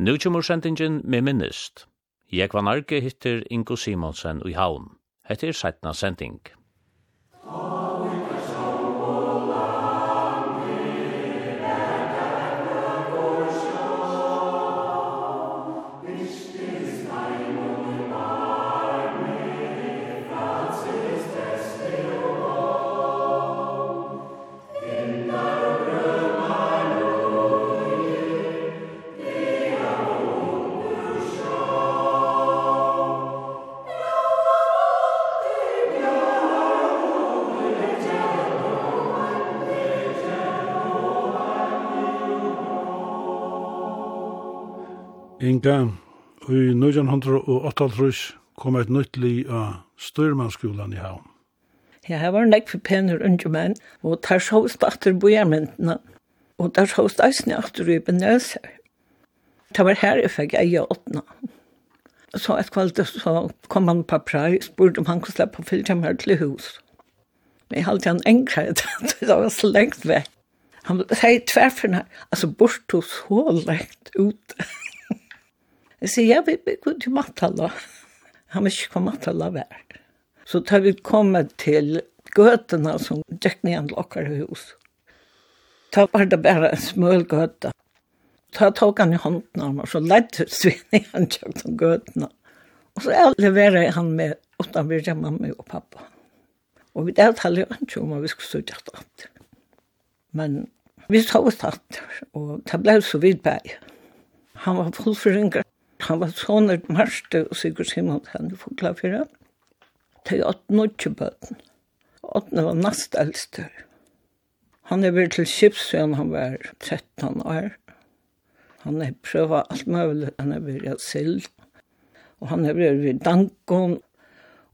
Nu kommer sendingen med minnest. Jeg var narki hittir Ingo Simonsen i havn. Hette er sætna sending. Inga, i 1988 kom et nytt li av styrmannsskolan i havn. Ja, her var nek for penner unge menn, og der sjås batter bojermyndene, og der sjås eisne atter i benøser. Det var her jeg fikk eie åttene. Så et kvalt så kom han på prai, spurte om han kunne slippe å fylle meg til hus. Men jeg halte han engre, det var så lengt vekk. Han sier tverferne, altså bort hos så lengt ute. Jeg sier, ja, vi går til Matala. Han vil ikke komme Matala vær. Så tar vi kommet til gøtene som gikk ned til åker hus. Ta var det bare en smøl gøte. Da tok han i hånden av meg, så ledde svinn i han kjøk til gøtene. Og så leverer han med åtta virja mamma og pappa. Og vi det taler jo ikke om at vi skulle studere det. Men vi tog det og det ble så vidt bæg. Han var full for yngre Han var sånne Marste og Sigurd Simon, han fokla for Det er åtte nødtje bøten. Åttene var nest eldste. Han er vært til Kipsøen, han var 13 år. Han har prøvd alt mulig. Han har vært sild. Og han har vært ved Dankon.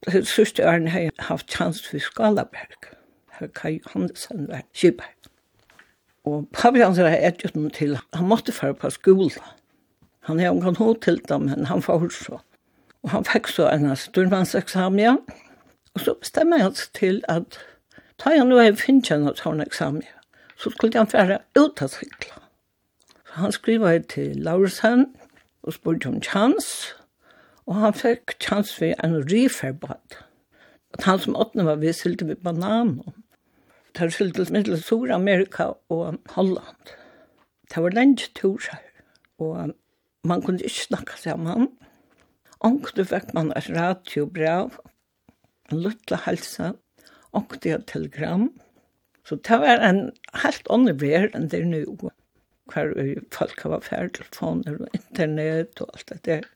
Det sørste han har jeg haft chans for Skalaberg. Her Kai Johansen være kjøper. Og Pabrian hans har jeg til. Han måtte føre på skolen. Han er kan hod til dem, men han får så. Och han fikk så en styrmansexamen. Ja. Och så bestemmer jag seg till att ta jeg nu en finchen och ta en examen. Så skulle han färra ut av sykla. Så han skriver till Laursen och spurgade om chans. Och han fick chans vid en riferbad. At han som åttende var vi sylte vid banan. Där sylte med Sur-Amerika och Holland. Det var lenge tur her. Og Man kunde ikke snakke sammen. Onkte fikk man et radiobrev, en luttla helse, onkte et telegram. Så det var en helt annen vær enn det er nå. Hver folk var ferdig, telefoner og internett og alt det der.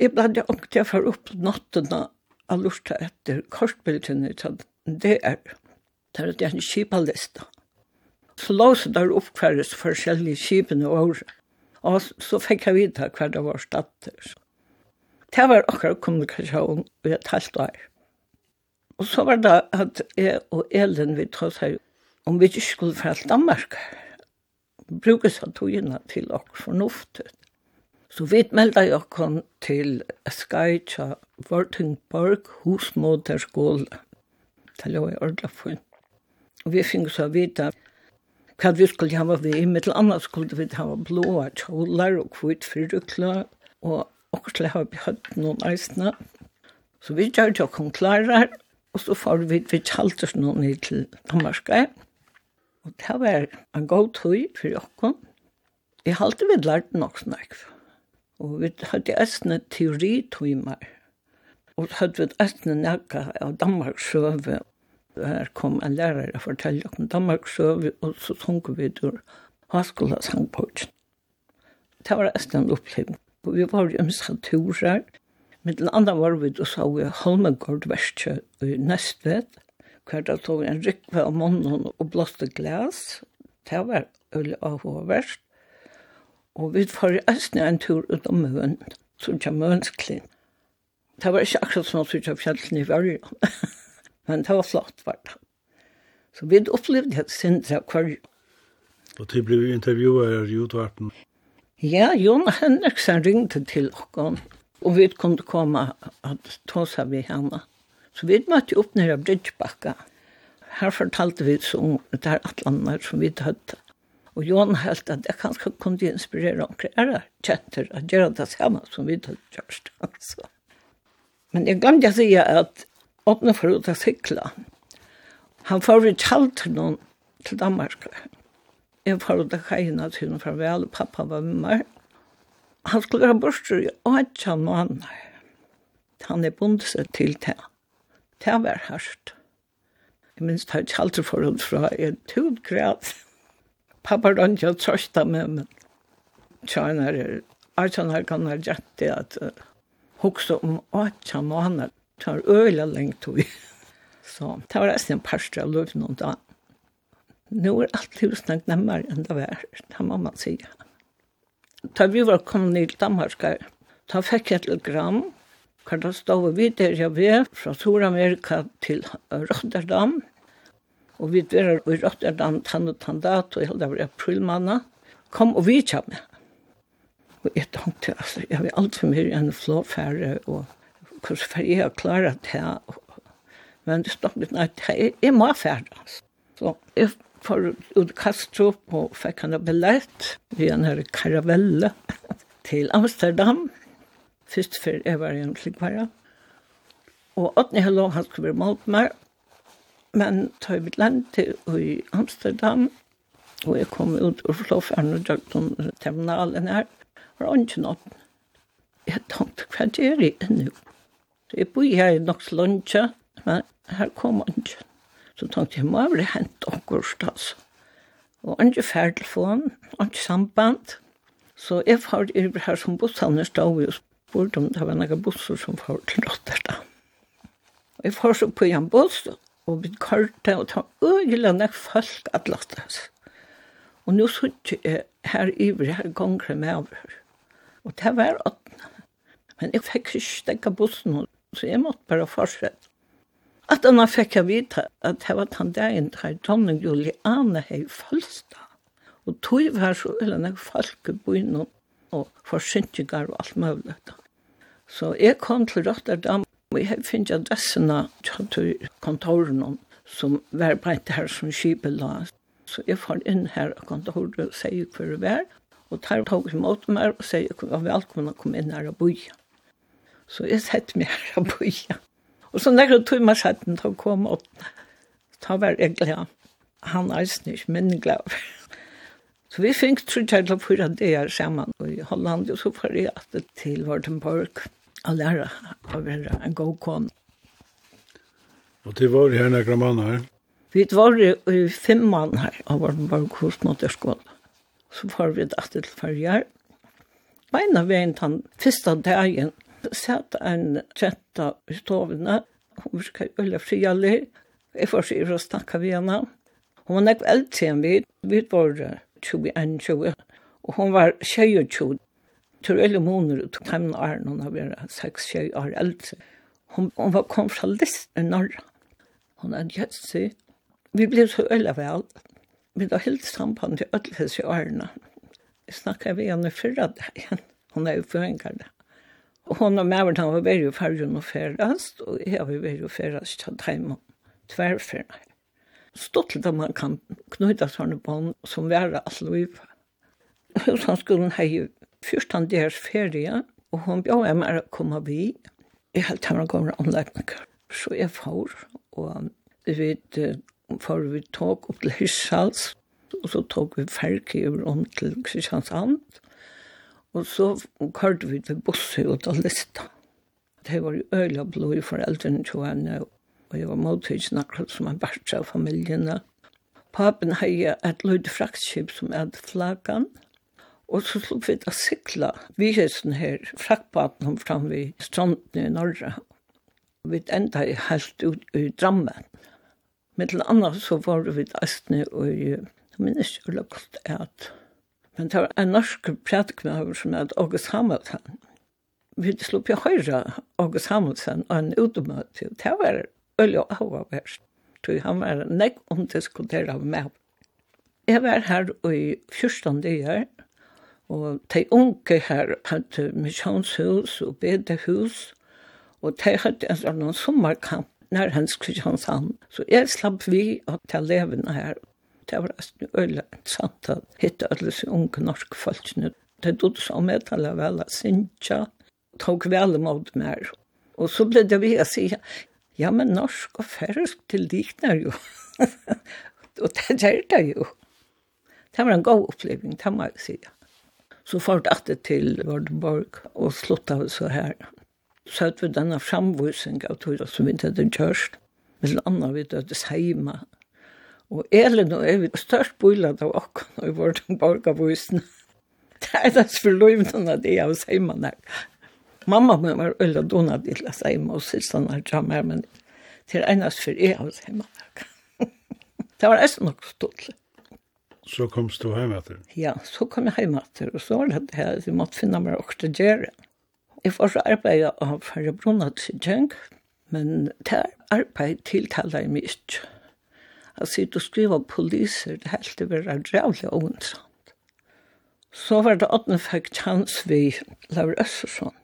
Jeg ble det åkte jeg for opp nattene av lurte etter kortbildene til det er det er en kipalista. Så låse der opp hver forskjellige kipene og året. Og så fikk jeg vite hva det var statter. Det var akkurat kommunikasjon i et halvt år. Og så var det at jeg og Elin vi ta seg om vi ikke skulle fra Danmark. Bruker seg togene til akkurat fornuftet. Så vi meldte jeg kom til Skaitja, Vortingborg, husmoderskole. Det lå i ordentlig funn. Og vi fikk så vite hva vi skulle hava vi, mittel annet skulle vi hava blåa kjolar og kvitt fyrrukla, og akkurat skulle hava vi hatt noen eisene. Så vi gjør det og klarar, og så får vi vi kjaltes noen ned til Danmark. Og det var en god tøy for okkom. Jeg halte vi lært nok snakk. Og vi hadde eisne teoritøymer. Og så hadde vi eisne nekka av Danmark søve her kom en lærer og fortalte om Danmark, så, og så tung vi til Haskola sangpåkjen. Det var nesten en opplevelse. Vi var jo mest turer. Men den andre var vi, og så vi Holmegård verste i Nestved, hver dag tog en rykve av mannen og blåste glas. Det var øl av og verst. Og vi var i en tur ut om møn, som kom mønsklinn. Det var ikke akkurat sånn at vi kjøpte fjellene i verden. Men det var flott, var det. Så vi opplevde et sindra kvar. Og til ble vi intervjuer i utvarten? Ja, Jon Henriksen ringte til oss, og vi kunne komme og ta seg ved henne. Så vi møtte opp nere av Bridgebakka. Her fortalte vi så om det her atlander som vi hadde. Og Jon helt at jeg kanskje kunne inspirere omkring ære kjenter at gjøre det samme som vi hadde gjort. Altså. Men jeg glemte å si at åpne for å ta sykla. Han får i kjalteren til noen til Danmark. Jeg får ut av kajene til noen farvel, og pappa var med meg. Han skulle være børster i åtjan måneder. Han er bundet seg til det. Det var hørt. Jeg minns det tar kjalteren for henne fra en tog grad. Pappa rønner ikke trøsta med meg. Tjene er, åtjan her kan ha gjett det at uh, hoksa om åtjan måneder tar øyla lengt tog. Så det var nesten en parster av løven om. Nå er alt husnagt nemmere enn det var, det må man si. Da vi var kommet ned til Danmark, da fikk jeg et telegram, hva da stod vi der jeg var, fra Sør-Amerika til Rotterdam, og vi var i Rotterdam, tann og tann dat, og det var aprilmannet, kom og vi kom. Og jeg tenkte, altså, jeg var alt for mye enn flåfære, og hvordan får jeg klare det? Men det stod litt, nei, jeg må ferdes. Så jeg får ut Kastrup og fikk en billett ved en her karavelle til Amsterdam. Først før jeg var en slik bare. Og Åtne Hello, han skulle være målt meg. Men tar mitt land til i Amsterdam, og jeg kom ut og slå ferden og drakk noen terminalen her. Og ikke noen. Jeg tenkte, hva gjør jeg nå? Så jeg bor her i nok lunsje, men her kom han ikke. Så tenkte jeg, må jeg vel hente akkurat, altså. Og han ikke ferdelfon, han ikke samband. Så jeg var over her som busshavner stod og spurte om det var noen busser som var til Rotterdam. Og jeg var så på en buss, og vi kørte, og det var øyelig nok folk at låttes. Og nå sitter jeg her over her ganger med over. Og det var åttende. Men jeg fikk ikke stekke bussen, Så jeg måtte bare fortsette. At han fikk jeg vite at det var den dagen der Tonne Juliane hei Følsta. Og tog var så eller nek folk i byen og forsyntinger og alt mulig. Så jeg kom til Rotterdam, og jeg finner adressene til kontoren som var på et her som skipet la. Så jeg får inn her og kontoret og sier hva det var. og tar tog imot meg og sier hver velkommen å komme inn her og boie. Så jeg sett meg her og bøye. Og så når jeg tog meg sett den, å komme opp. Da var jeg glad. Han er snitt, men glad. Så vi fikk trutjert til å fyra det her sammen i Holland, og så får jeg at det til Vartenborg og lære å være en god kone. Og det var her nekker mann her? Vi var i fem mann her av Vartenborg hos Måtterskål. Så får vi det til Farjar. Beina veien den første dagen satt en tjenta i stovene, hun var ikke veldig frialig, jeg får sier å snakke ved henne. Hun var nekk eldre enn vi, vi var 21-20, og hun var 22. Tror jeg måneder ut, time og æren, hun har vært 6-20 år eldre. Hun, hun var kom fra Lister, Norra. Hun er jøssi. Vi ble så øyla vel. Vi har helt samband til alle i årene. Jeg snakket ved henne fyrre dagen. Hun er jo forhengar det. Hon og mævren han var veldig ferdig og ferdigast, og jeg var veldig ferdigast til dem, tverrferdig. Stått litt om man kan knyta sånne bånd som være alt liv. Hushandskolen hei fyrstan deres ferie, og hon bjør jeg mer å komme vi. Jeg helt hemmer kommer anleggninger. Så jeg får, og vi får vi tog opp til Hirsals, og så tog vi ferke om til Kristiansand, Og så kørte vi til busse ut av lista. Det var jo øyla blod i foreldrene til henne, og jeg var mottidig akkurat som en bært av familiene. Papen hadde et løyde fraktskip som er flaggan, og så slog vi til å sikla vihelsen her, fraktpapen om fram ved strandene i Norra. Vi enda helt ut i Drammen. Mittel annet så var vi til Østene, og jeg minnes jo lagt at Men det var en norsk prædikmøver som het August Hamilton. Vi slo på høyre August Hamilton og en utomøte. Det var øye og avhåverst. Tog han var nekk omdiskuteret av meg. Jeg var her i 14 dager, og de unge her hadde misjonshus og bedehus, og de hadde en sånn sommerkamp nær hans Kristiansand. Så jeg slapp vi å ta levende her. Det var nesten øyelig sant at hitte alle disse unge norske folkene. Det dod så med alle vel av Sintja, tok vel imot mer. Og så ble det vi å si, ja, men norsk og færøsk til likner jo. og det gjør det jo. Det var en god oppleving, det må jeg si. Så fort at det til Vardborg, og sluttet vi så her. Så hadde vi denne framvisning av Tora som vi ikke hadde kjørst. Men annet vi dødes hjemme, Og Elin og jeg er størst bøylet av okken og vi var til. Det er det for løyvnene at jeg har seimen her. Mamma min var øyla dona til å seime, og sysene har jammer, men det er enest for jeg har seimen her. det var nesten nok stått. Så kom du hjem etter? Ja, så kom jeg hjem etter, og så var det det her, vi måtte finne meg åkte gjøre. Jeg får så arbeid av Færre Brunna til Tjeng, men det er arbeid tiltaler jeg mye ikke. Jeg sitter og skriver poliser, det helt det var drævlig og ondsamt. Så var det åttende fikk kjans vi Laura Østersson.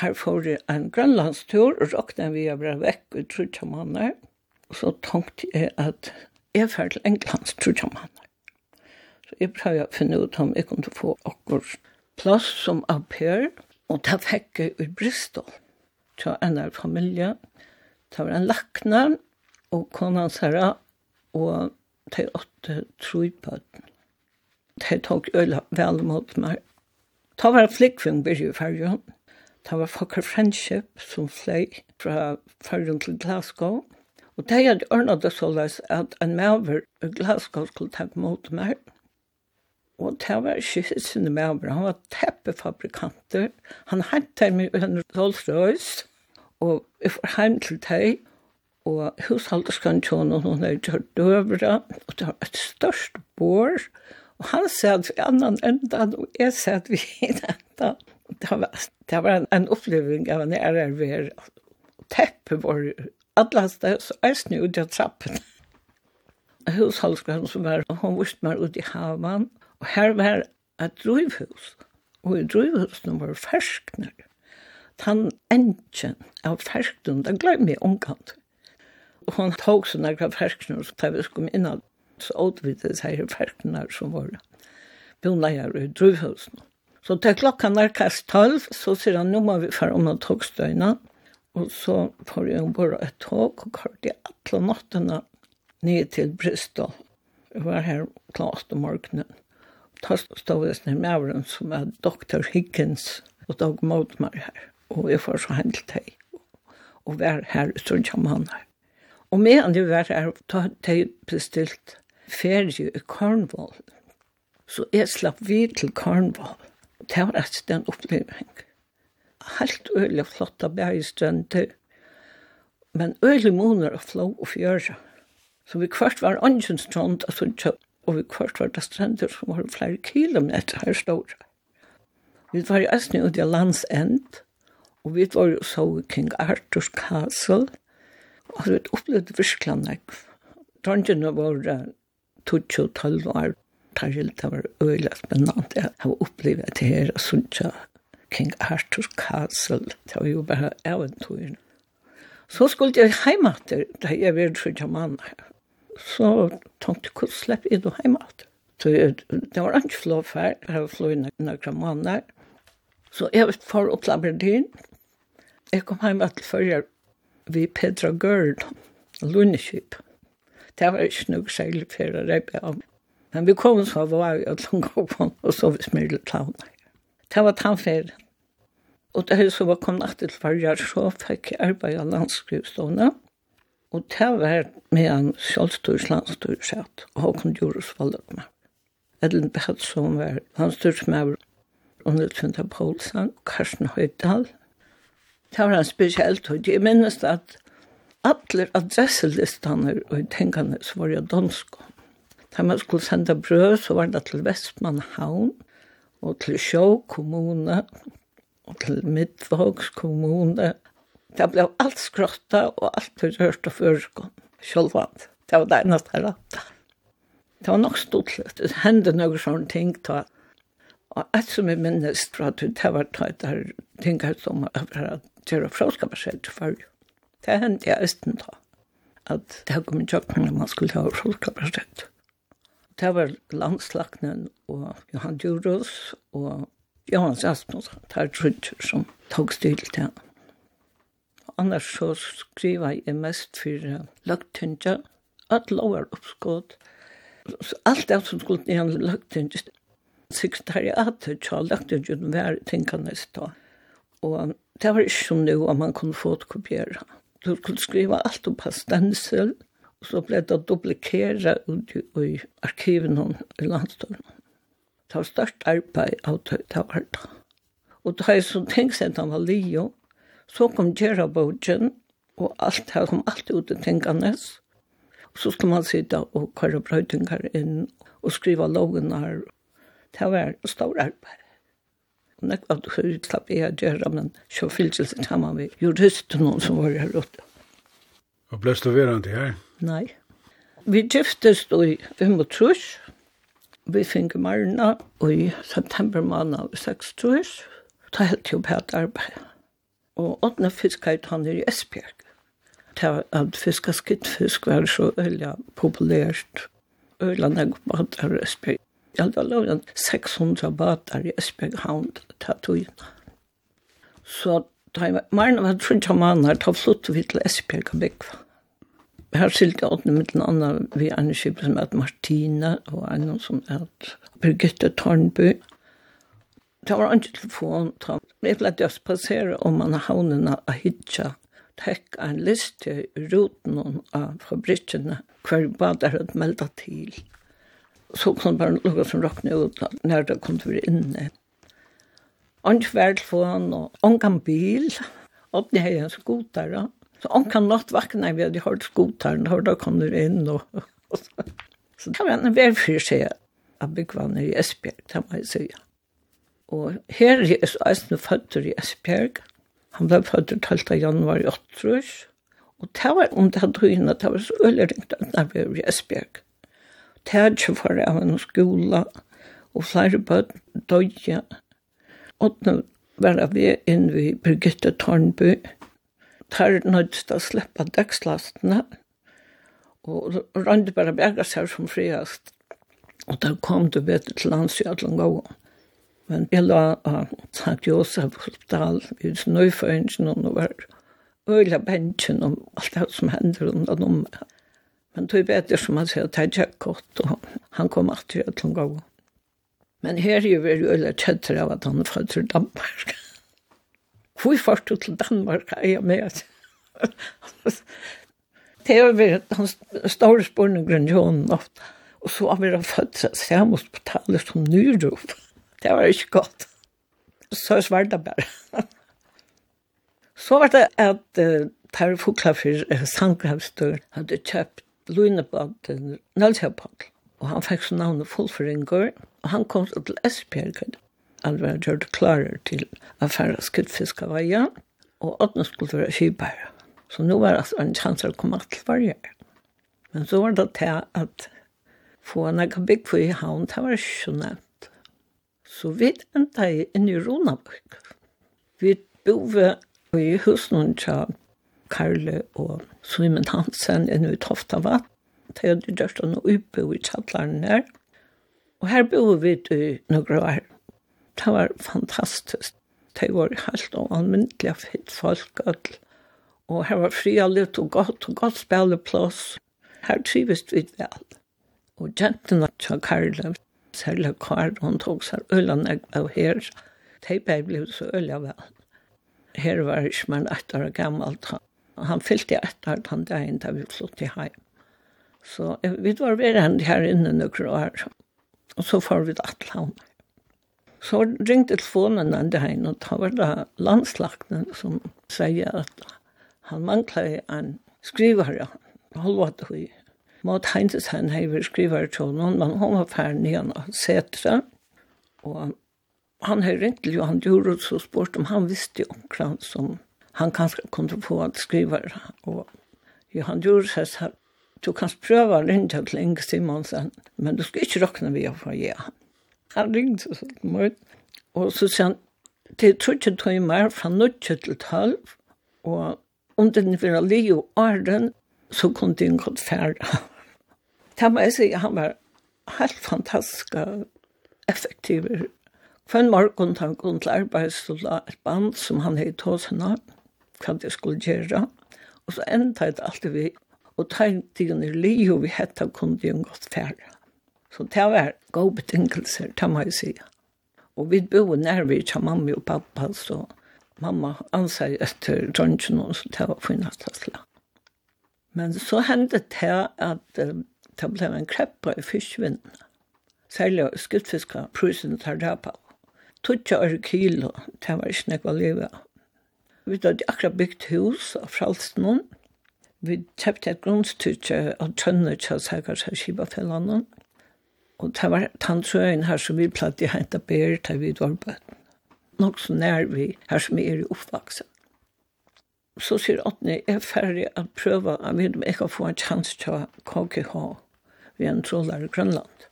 Der får jeg en grønlandstur, og råkne vi å være vekk i trutja måneder. Så tenkte jeg at jeg var til Englands trutja måneder. Så jeg prøvde å finne ut om jeg kunne få akkurat plass som au pair, og det fikk jeg i Bristol til en av familien. Det var en lakne, og kona herra, og de åtte trupøtten. De tok øyla vel mot meg. Ta var flikkvinn byrju i fargen. Ta var Fokker Friendship som fløy fra fargen til Glasgow. Og de hadde ordnet det så løs at en maver i Glasgow skulle ta mot meg. Og det var ikke sinne maver. Han var teppefabrikanter. Han hentet meg i en Rolls Royce. Og jeg var hjem til deg og hushalderskene tjån, og hun har døvra, og det var et størst bår, og han satt vi annan endan, og jeg satt vi enda Det var, det var en, en oppleving av en ærer ved teppet var alle steder, så jeg snu ut av trappen. Hushalderskene som var, hun viste meg ut i havan, og her var et drivhus, og i drivhusen var ferskner. Han endkjen av ferskner, det glemmer jeg omkant. Og hun tog så några färsknar så tar vi skum innan. Så åt vi det här färsknar som var bonlejare i druvhusen. Så till klockan närkast 12, så ser han nu må vi fara om tågstøyna. Og så får jeg ombord et tog og kørte i alle nattene ned til Bristol. Jeg var her klart om morgenen. Da stod jeg sned med avren som er Dr. Higgins og Dag Mautmar her. Og jeg får så hen til deg. Og vær her i han her. Og medan det var her, da de bestilt ferie i Cornwall. Så jeg slapp vi til Cornwall. Det var et den oppleving. Helt øyelig flotta bergestrønter, men øyelig måneder av flå og fjøre. Så vi kvart var ånden strand og og vi kvart var det strender som var flere kilometer her store. Vi var i Østene ut i landsend, og vi var jo så King Arthur's Castle, Og det opplevde virkelig nek. Trondjene var tutsi og tolv år. Tarjil, det var øyla spennende. Jeg har opplevd det her, og sånt King Arthur Castle. Det var jo bare eventyr. Så skulle jeg hjemme til, da jeg var tredje mann. Så tenkte jeg, hvordan slipper jeg da hjemme til? Så det var ikke flå fær, jeg har flå i noen måneder. Så jeg var for å plabre din. Jeg kom hjemme til førre vi Petra Gørl, Lundeskip. Det var ikke noe særlig for å reppe av. Men vi kom så var vi at hun på og så vi smyrte klavene. Det var tannferien. Og det så var kom natt til Farjar, så fikk jeg arbeid av landskrivstående. Og det var med en kjølstors landstyrsett, og Håkon Djurus oss løp med. Edlund Behatsson var landstyrsmøver, og Nilsvinda Poulsen, Karsten Høydal, Det var en spesiell tid. Jeg minnes at alle adresselistene og tenkene så var i dansk. Da man skulle sende brød, så var det til Vestmannhavn, og til Sjå kommune, og til Midtvågs kommune. Det ble alt skrotta og alt rørt og førskånd. Sjølvand. Det var det eneste her. Det var nok stort litt. Det hendte noen sånne ting da. Og et som jeg minnes fra at det var tatt der ting her som var gjøre fråskaparskjeld til farge. Det hendte jeg østen da, at det kom i tjøkken når man skulle ha selv. Det var landslagnen og Johan Djurus og Johan Asmussen, det er trutjer som tog styr til han. Annars så skriva jeg mest for lagtynja, at lovar oppskått. Alt det som skulle ned lagtynja, sekretariatet til den var tingene stå. Og det var ikke som nå om man kunne fotokopiere. Du skulle skriva alt på stensel, og så ble det duplikera ut i arkiven i landstøren. Det var størst arbeid av det var det. Og da jeg så tenkte seg at han var lio, så kom Gjera Bogen, og alt det kom alt ut i tingene. Og så skulle man sitte og køre brøytingar inn og skrive logene her. Det var stor arbeid nekk av det slapp jeg å gjøre, men så fylkelse sammen med juristen noen som var her ute. Og ble du verant her? Nei. Vi giftes då i Vimbotrus. Vi fikk Marna i september måned av 6 trus. Da helt jo på et arbeid. Og åttende fisket han i Esbjerg. Ta at fiska skittfisk var så øyla populært. Øyla nek på at Esbjerg Jeg hadde lov 600 bater i Esbjerg havn til tattøyene. Så da jeg var mer enn jeg trodde man her, da flott vi til Esbjerg og Bekva. Her skilte jeg med den andre, vi er en skip som heter Martina, og en som heter Birgitte Tornby. Det var ikke telefon. da Jeg ble det å passere om man havnene av Hitcha. Tekk en liste i ruten av fabrikkene hver badere meldte til så kunne bare lukke som råkne ut når det kom til å være inne. Og ikke vært for han, og han kan bil, og det er en skotere. Så han kan natt vakne, vi hadde hørt skoteren, og da kom det inn. Og, og så. så det var en velfyr, sier jeg, av byggvannet i Esbjerg, det må jeg si. Og her er Eisne føtter i Esbjerg. Han ble føtter 12. januar i 8. Og det var om det hadde høyene, det var så øyelig ringt at han var i Esbjerg tætje for av en skola, og flere bøtt dødja. Åttende var vi ved inn ved Birgitte Tornby. Tar nødst å slippe dekslastene, og rønte bare bjerget seg som friast. Og da kom du bedre til landsjøtlen gå. Men jeg la av St. Josef hospital i snøyføringen, og var øyla bensjen om alt det som hender under nummer. Men tog betyr som han sier, det er godt, og han kom alltid til en gang. Men her er jo veldig øyne tøtter av at han er fra til Danmark. Hvor fart du til Danmark er jeg med? det er jo den store spørning rundt hånden ofte. Og så har vi da født seg, så jeg som nyrop. Det var ikke godt. Så svarte det bare. så var det at uh, Tarre Foklafyr, uh, Sankrafstøren, hadde kjøpt Lunebaten, Nølsjøpall. Og han fikk så navnet Fullfringer, og han kom til Esbjerg, Han var gjort klarer til affæra skuddfiskaveia, og åttene skulle være kybæra. Så nå var det en sjanser å komme til varje. Men så var det til at få en egen bygg for i havn, det var ikke så nevnt. Så vi enda inn i Ronabøk. Vi bor i husen til Karle og Simon Hansen enn ut Hoftavat. Det er det dørste noe oppe i kjallaren der. Og her bo vi i noen år. Det var fantastisk. Det var helt og anmyndelig fitt folk. Og her var fri og litt og godt og godt spilleplass. Her trives vi vel. Og jentene til Karle, særlig Karl, hun tok seg ølene av her. Det ble så øl vel. Her var ikke man etter gammelt han fyllte etter at den dagen da vi flott til heim. Så vi var ved henne her inne noen år, og så får vi det til ham. Så ringte telefonen den dagen, og da var det landslagten som sier at han manglet en skrivare, det høy. Måte hentes han hever skrivare til noen, men hun var ferdig igjen og setra, og han har ringt til Johan Djurud og spurt om han visste jo omkring som han kanskje kunde få att skriva och Johan Djursäs har du kan prøve han ringe til Inge Simonsen, men du skal ikke råkne vi å få ja. Han Han ringte så mye, og så sa han, det tror er tog timer fra nødtje til tolv, og om den vil ha li og arden så kunne den gått færre. Det må jeg si, han var helt fantastisk effektiv. Kvann morgen han kom til la et band som han hei tås henne, hva det skulle gjøre. Og så enda det alltid vi, og tegntiden i liv vi hette kunne det jo godt færre. Så det var gode betingelser, det må jeg si. Og vi bor vi til mamma og pappa, så mamma anser etter drøntgen, og så det var finnast slag. Men så hendte det at det ble en kreppa i fiskvinnen. Særlig skuttfiska, prusen tar det på. Tutsi år kilo, det var ikke nekva livet. Vi hadde akkurat byggt hus av Fralsnån. Vi kjøpte et grunnstyrke av tønner til Sækars her Kibafellene. Og det var tannsøyen her som vi platt i hente bær til vi var bøtten. Nok så nær vi her som vi er i oppvaksen. Så sier Otni, jeg er ferdig å prøve at vi ikke får en chans til å KKH ved en trollare Grønland.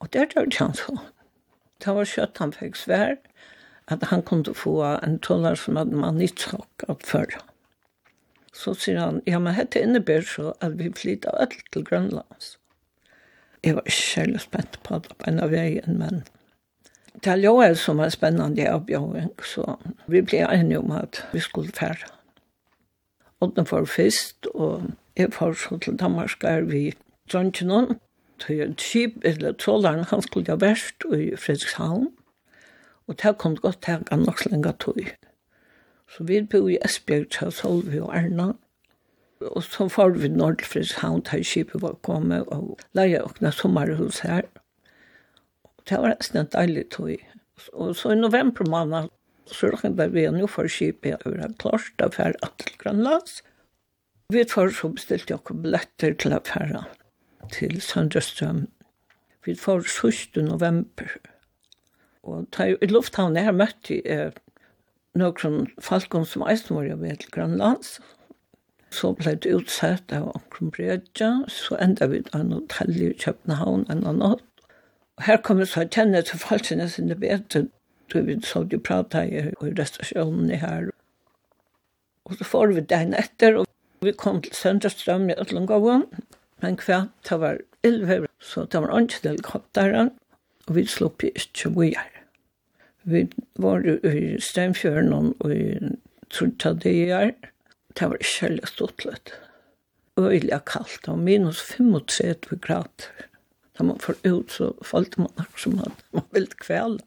Og det er det chans på. Det var kjøtt han fikk svær at han kunde få en tunnlar som hade man inte chockat för. Så sier han, ja, men dette innebär så at vi flyttar alt til Grønlands. Jeg var ikke særlig spent på det på en av veien, men det er jo er som var spennende avbjøring, så vi ble enige om at vi skulle fære. den var først, og jeg var så til Danmark er vi drøntjenom, til Kjip, eller Trålaren, han skulle ha vært i Fredrikshavn, Og det kom godt til tenke nok så lenge tog. Så vi bo i Esbjerg til Solvi og Erna. Og så får vi Nordfridshavn til skipet var kommet og leie åkne sommerhus her. Og det var nesten en deilig tog. Og så i november måned så råkende vi nå for skipet over en klart av her til Grønlands. Vi får så bestilt jeg billetter til affæren til Sandrøstrøm. Vi får 7. november. Og ta, i lufthavn, jeg har møtt i eh, noen falkon som eisen var jo ved til Grønlands. Så ble det utsett av omkring bredja, så enda vi da en hotell i København en annen natt. Og her kom jeg så kjenne til falskene sine bedre, så vi så de pratet i, i restaurasjonen her. Og så får vi den etter, og vi kom til Sønderstrøm i Øtlundgåven. Men hva, det var ilver, så det var ikke helikopteren og vi slupp ikke vujar. Vi var i Steinfjøren og i Trudtadier, det var ikke heller stortlet. Øyla kaldt, var minus 35 grader. Da man får ut, så falt man som at man ville kveld.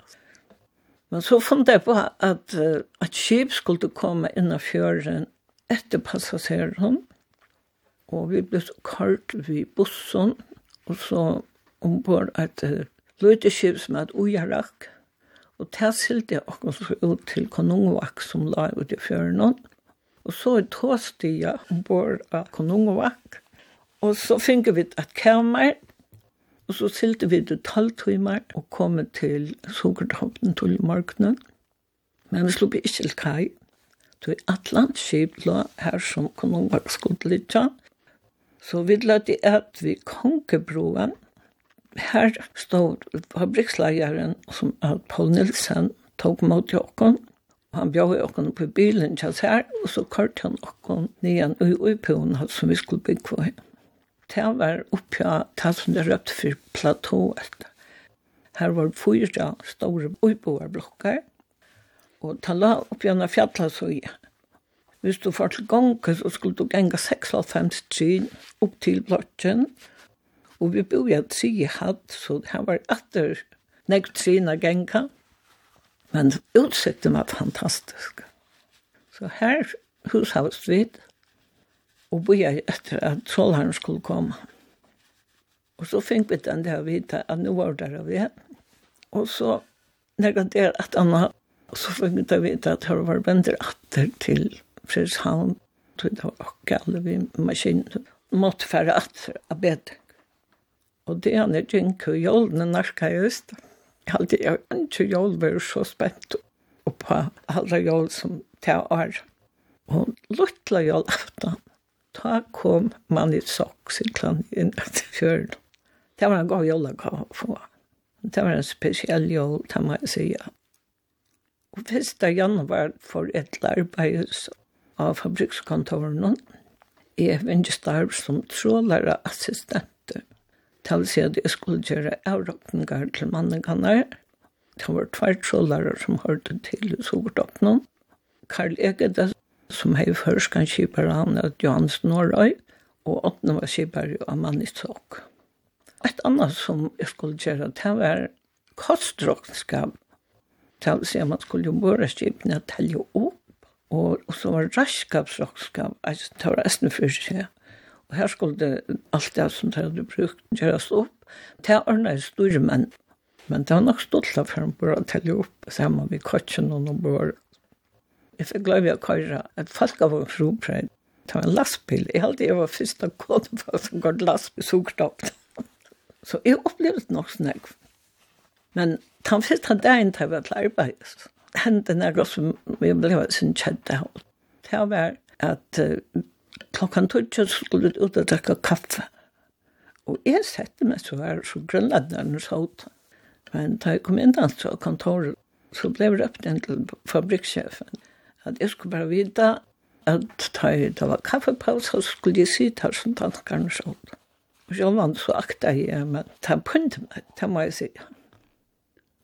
Men så fant jeg på at, at skip skulle komme inn av fjøren etter passasjeren, og vi ble kalt ved bussen, og så ombord et løyteskipsmøt i Irak, og det silte jeg også ut til konungvak som la ut i fjøren. Og så i tåstiga ombord av konungvak, og så finner vi et kammer, og så silte vi til tolvtimer og kom til Sukkertoppen til morgenen. Men vi slog ikke til kaj, til Atlantskip lå her som Konungovak skulle lytte. Så vi lade at vi kongebroen, her stod fabriksleieren som Paul Nilsen tok mot jokken. Han bjør jokken på bilen til her, og så kørte han jokken ned i Uipoen som vi skulle bygge på. Det var oppe av det som det røpte for platået. Her var fyra store Uipoerblokker, og det la oppe av fjallet så i. Hvis du får til gang, så skulle du genge 56 trinn opp til blokken, og Og vi bor i at si hatt, så det var atter nekt trina genka. Men utsikten var fantastisk. Så her hushavst vi, og bor jeg etter at Solheim skulle komme. Og så fikk vi den der vita at nå var det der vi. Og så når det at han var, så fikk vi den vita at han var vender etter til Fredrikshavn. Så det var akkurat alle vi maskiner, Måtte fære etter av bedre. Og det han er gikk og jålene norska just. Jeg hadde jo ikke jål vært så spent og på alle jål som det er. Og luttla jål aftan. Da kom man i sokksiklan inn etter fjøren. Det var en god jål jeg gav få. Det var en spesiell jål, det må jeg sige. Og 1. januar for et arbeid av fabrikskontoren. Jeg vinner starv som trålare assistenter til å si at jeg skulle gjøre avrakninger til mannekanner. Det var tvær trålere som hørte til Sogertoppen. Karl Egede, som hei først kan kjipere han, at Johans Norrøy, og åttende var kjipere av Mannisok. Et annet som jeg skulle gjøre, det var kostråkskap. Det vil si at man skulle jo bare skipene telle opp, og, og så var raskapsråkskap, altså det var resten for seg her skulle det alt det som det hadde brukt gjøres opp. Det er er store menn. Men det var nok stolt av for han bare telle opp sammen med kotsen og noen bør. Jeg fikk glad ved å køre at folk av en fropreid. Det var en lastbil. Jeg hadde jeg var første kåte på som går til lastbil sukkerstopp. Så jeg opplevde nok snakk. Men han første dagen til jeg var til arbeid, hendte noe som vi ble sin kjedd. Det var at uh, klokkan tog skulle ut og drekka kaffe. Og jeg sette meg så her, så grunnleggeren sa ut. Men da jeg kom inn til kontoret, så ble jeg røpt inn til fabrikksjefen. At jeg skulle bare vite at da det var kaffepause, så skulle jeg si til som danskeren sa ut. Og så var så akta jeg, men det pynte meg, det må jeg si.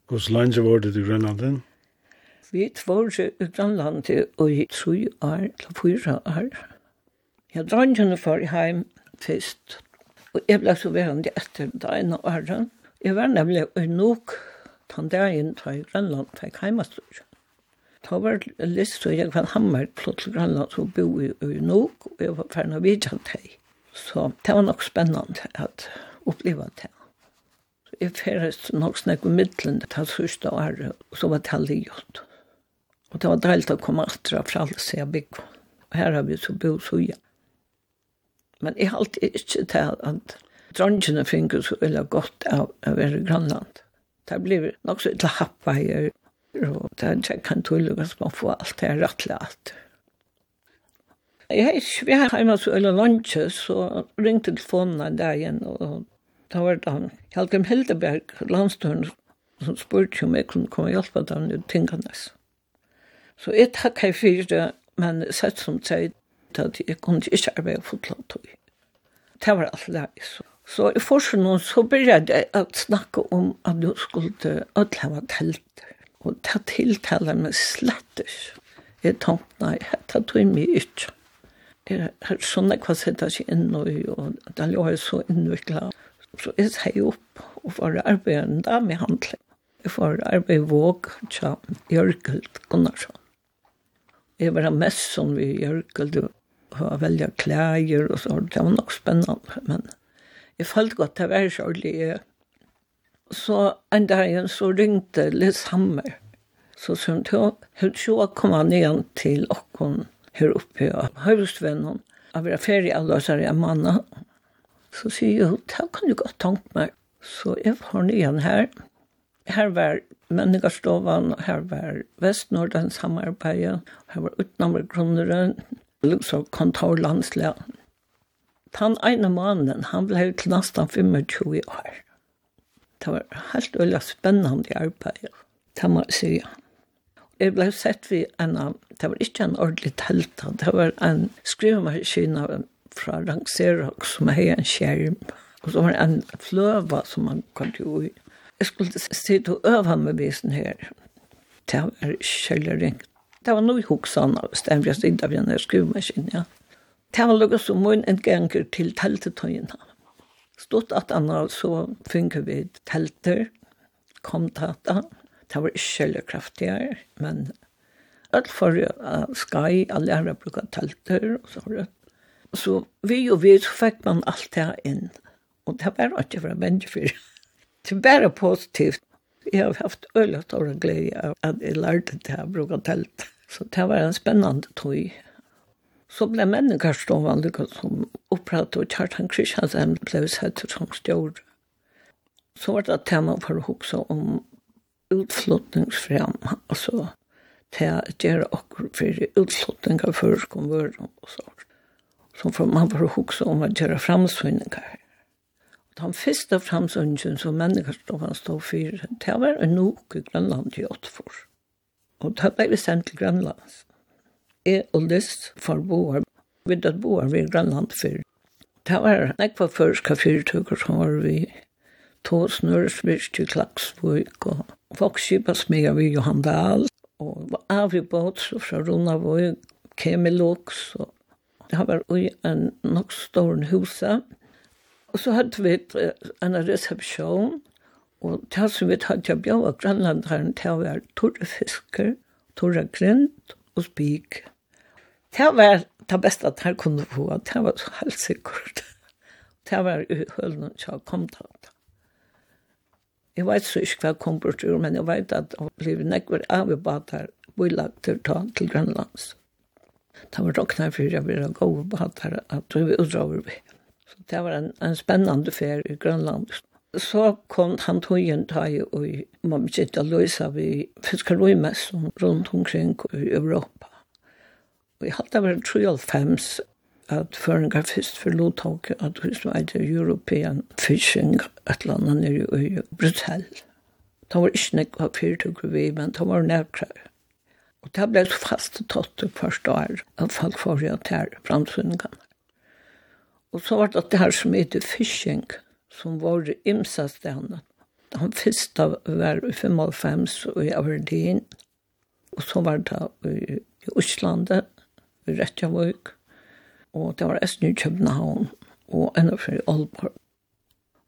Hvordan landet var det i Grønlanden? Vi var i Grønlandet i tre år eller 4 år. Jeg Ja, drangene for hjem først. Og jeg ble så verende etter det ene året. Jeg var nemlig nok den dagen da Grønland fikk heimastrøk. Da var det lyst til jeg var hammer flott til Grønland som bo i nok, og jeg var ferdig å vidja til. Så det var nok spennende at oppleve det. Så jeg ferdig nok snakk om middelen til sørste året, og så var det aldri gjort. Og det var deilig å komme etter fra alle siden bygg. Og her har vi så bo så igjen. Men jeg har alltid ikke til at drangene finner så veldig godt av å være i Grønland. Det blir nok så til happeier, og det er ikke en tullig at man får alt det rettelig alt. Jeg har ikke vi har hjemme så veldig lunsje, så ringte telefonen en dag igjen, og da var det han, Hjalgrim Hildeberg, landstøren, som spurte om jeg kunne komme og hjelpe dem i tingene. Så jeg takk her for det, men sett som sier, da jeg kunne ikke arbeide fotla tog. Det var alt det. Så, så i forsen nå så begynte jeg å snakke om at du skulle ødeleve telt. Og det tiltaler meg slett ikke. Jeg tenkte, nei, det tog meg ikke. Jeg har sånn at jeg sitter ikke inne i, og det er jo så innviklet. Så jeg sier opp og får arbeide en dag med handling. Jeg får arbeide våg til Jørgelt Gunnarsson. Jeg var mest som vi Jørgel ha velge klæger og så, det var nok spennende, men jeg følte godt til å være kjørlig. Så en dag så ringte Liz Hammer, så sa hun til hun så kom han igjen til åkken her oppe av Høyvestvennen, av hver ferie så er jeg mannen. Så sier hun, det kan du godt tanke meg. Så jeg var ned her. Her var Männigastovan, her var Vestnordens samarbeid, her var Utnammergrunneren, så kontorlandslag. Han ene mannen, han ble til nesten 25 år. Det var helt veldig spennende arbeid, det må jeg si. Jeg ble sett ved en, det var ikke en ordentlig telt, det var en skrivemaskin fra Rangserak som hadde en skjerm. Og så var det en fløva som man kom til i. Jeg skulle sitte og øve med visen her. Det var kjellering det var noe hoksan av stembrest inn av denne skruvmaskinen, ja. Det var lukket som mun en ganger til teltetøyene. Stort at anna så finner vi telter, kom tata. Det var ikke veldig kraftigere, men alt for uh, skai, alle her bruker telter, og så har det. Så vi og vi, så fikk man alt det inn. Og det var ikke for mennesker. Det var bare positivt. Jeg har haft øyne og glede av at jeg lærte det her bruker telter. Så det var en spennende tog. Så ble mennesker stående som opprettet og Kjartan Kristiansen ble sett som stjord. Så var det tema for å huske om utflottningsfrem, altså til å gjøre akkurat for utflottning av førskonvøren og så. Så for man bare huske om å gjøre fremsynninger. Og den første fremsyningen som mennesker stod for, det var en nok i Grønland i Åttfors. Og da ble vi sendt til Grønland. Jeg og Lys for boer. Vi død boer ved Grønland før. Det var nekva først hva fyrtøkker som var vi. To Nørsvist til Klaksvøk og Fokkskipa smega vi Johan Dahl. Og av i båt fra Rundavøk, Kemilux Og det var i en nok stor husa. Og så hadde vi en resepsjon Og det som vi tatt til å bjøre grannlanderen til å være torre fisker, torre grønt og spik. Det var det beste at jeg kunne få, det var så helt sikkert. Det var i hølen til å komme til det. Jeg vet så ikke hva kom bort ur, men jeg vet at det ble nekker av i bader, bylagt til ta til grannlands. Det var råkna for jeg ville gå og bader, at vi utrover vi. Så det var en, en spennende ferie i grannlands så kom han tøyen tøy og man begynte å løse vi fiskeroimessen rundt omkring i Europa. Og jeg hadde vært 3,5 at føringar fyrst for lovtak at hos var er European Fishing et eller annet nere i Brussel. Det var ikke nekva fyrtugger vi, men det var nærkrar. Og det ble fast tatt det første år at folk får jo til framsvingan. Og så var det det her som heter fishing. Fishing som var det imsast henne. Han fyrsta var i 55 og i Aberdeen, og så var det i, i Øslandet, i Rettjavøk, og det var Østen i København, og enda for i Aalborg.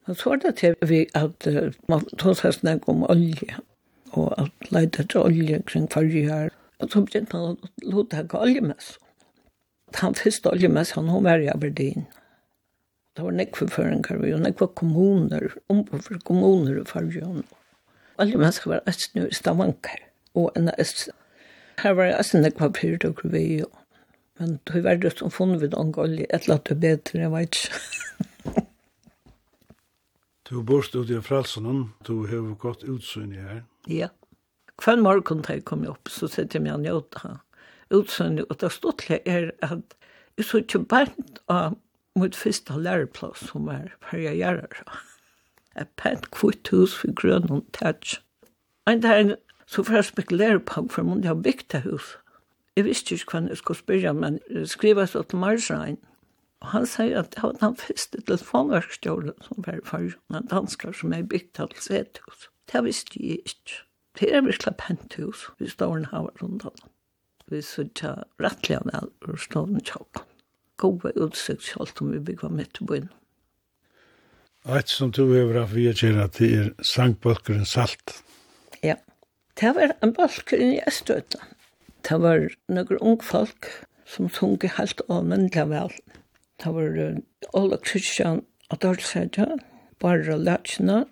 Men så var det til vi at uh, man tog seg snakk om olje, og at leide til olje kring farge her, og så begynte han å låte olje med Han første olje med han var i Aberdeen, Det var nekve føringar vi, og nekve kommuner, ombofor kommuner i fargjøn. Alle mennesker var æstnu i stavankar, og en æst. Her var æstnu nekve pyrirdokker vi, men du var det som funnet vi vid angolje, et eller annet bedre, jeg vet ikke. du borst ut i fralsunnen, du har gått utsyn i her. Ja. Hver morgen da jeg kom opp, så sitter jeg med han i åtta. Utsynet, og det stod til er at jeg så ikke bare av mot första läroplats som er är perjärare. Et pent kvitt hus för grön och tätsch. En där så får jeg spekulera på för man har byggt det huset. Jeg visste ikke hva jeg skulle spørre, men skriva så til Marsrein. Og han sier at det var den første telefonverkstjålen som var for noen dansker som er bygd til Svethus. Det visste jeg ikke. Det er virkelig pent hus, vi står her rundt om. Vi sier ikke rettelig av det, og står den kjøkken gode utsikt selv om vi bygger midt i byen. Et som du har vært vi er kjære til er sangbølkeren Salt. Ja, det var en bølker i Østøyta. Det var noen unge folk som sunge helt avmennelig vel. Det var Ola Kristian og Dalsætja, Barra Lætsjene,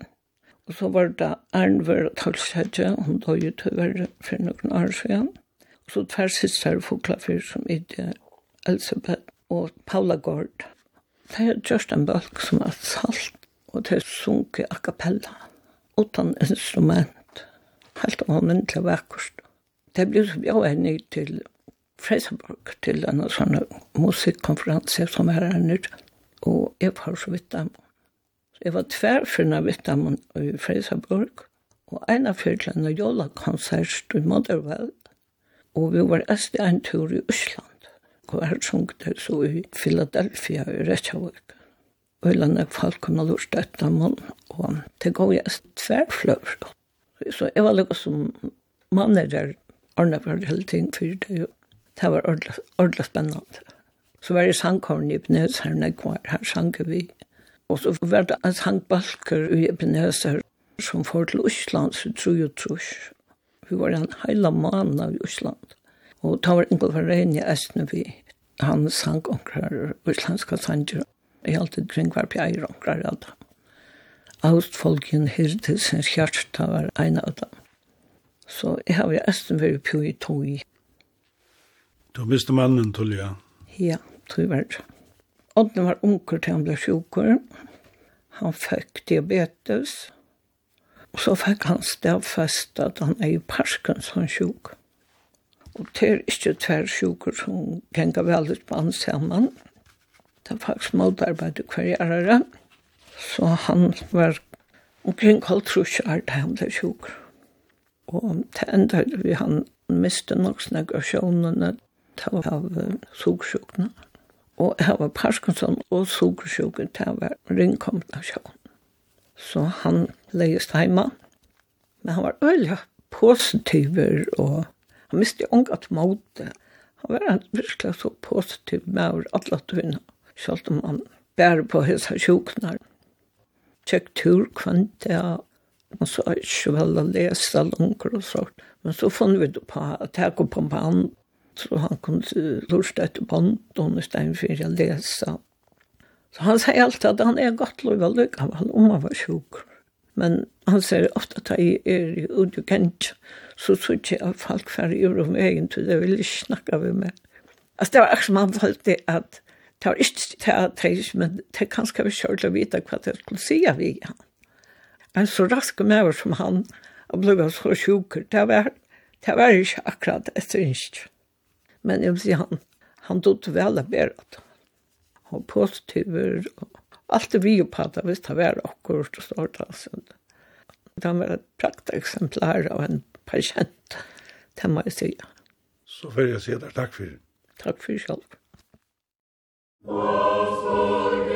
og så var det Arnver og Dalsætja, hun døg jo være for noen år siden. Og så tvær siste er Foklafyr som ikke Elisabeth og Paula Gård. Det er just en bølg som er salt, og det er sunke a cappella, utan instrument. Helt av min til vekkost. Det blir så bra henne til Freiseborg, til en sånn musikkonferanse som er her nere, og jeg var så vidt dem. Jeg var tverfinna vidt dem i Freiseborg, og en av fyrtjene jola konsert i Motherwell, og vi var æst en tur i Øsland hver det så i Philadelphia i Reykjavik. Og i landet folk kunne lurt etter mann, og det går jeg tverfløver. Så jeg var lukket som mann er der, ordnet var hele tiden for det. Det var ordentlig spennende. Så var det sangkorn i Ebenezer, her når jeg var her sanker vi. Og så var det en sangbalker i Ebenezer som får til Osland, så tror jeg tror. Vi var en heila mann av Osland. Og ta var enkelt for regn i Østene vi han sang onkrar islandska sanger. Jeg alltid kring var pjeir onkrar alt. Austfolken hyrte sin hjarta var eina av dem. Så jeg har jo æsten vært på i tog. Du miste mannen, Tullia? Ja, tog var det. Odden var onker til han ble sjukker. Han fikk diabetes. Og så fikk han stavfest at han er jo Parkinson sjuk. Og det er ikke tver sjuker som ganger veldig på på sammen. Det er faktisk motarbeid i karriere. Så han var omkring halv trus er det han ble sjuker. Og det enda vi han miste nok snakk av sjånene til av sugersjukene. Og jeg var Parkinson og sugersjuken til av ringkommet av sjån. Så han leies hjemme. Men han var øyelig positiver og Han miste ångat måte. Han var en virkelig så positiv med over alle tøyene, selv om han bærer på hese sjuknar. Tjekk tur kvante, man så ikke vel å lese langer og sånt. Men så fann vi det på at jeg kom på en band, så han kunne lurte etter band, og nå stedet for å lese. Så han sier alltid at han er godt lov å lykke, om han var sjukker. Men han ser ofta at jeg er i Udjukent, kjent, så tror jeg at folk fer i rom egen, så det vil ikke snakke med meg. Altså det var akkurat som han valgte at det var ikke til at jeg, men det kan skal vi kjør til å vite hva det skulle si av igjen. En så rask med som han, og ble så sjukker, det var, det var ikke akkurat etter ikke. Men jeg vil si han, han tog til vel av bedre. Han var positiver, og Alt er vi jo på det, hvis det var akkurat og stort altså. Det var et prakteksemplar av en patient, det må jeg si. Så får jeg si deg takk for det. Takk for det selv. Takk for.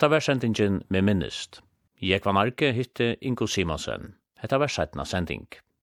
Hatta var sendingen med minnist. Jeg var narki hitte Ingo Simonsen. Hetta var sætna sending.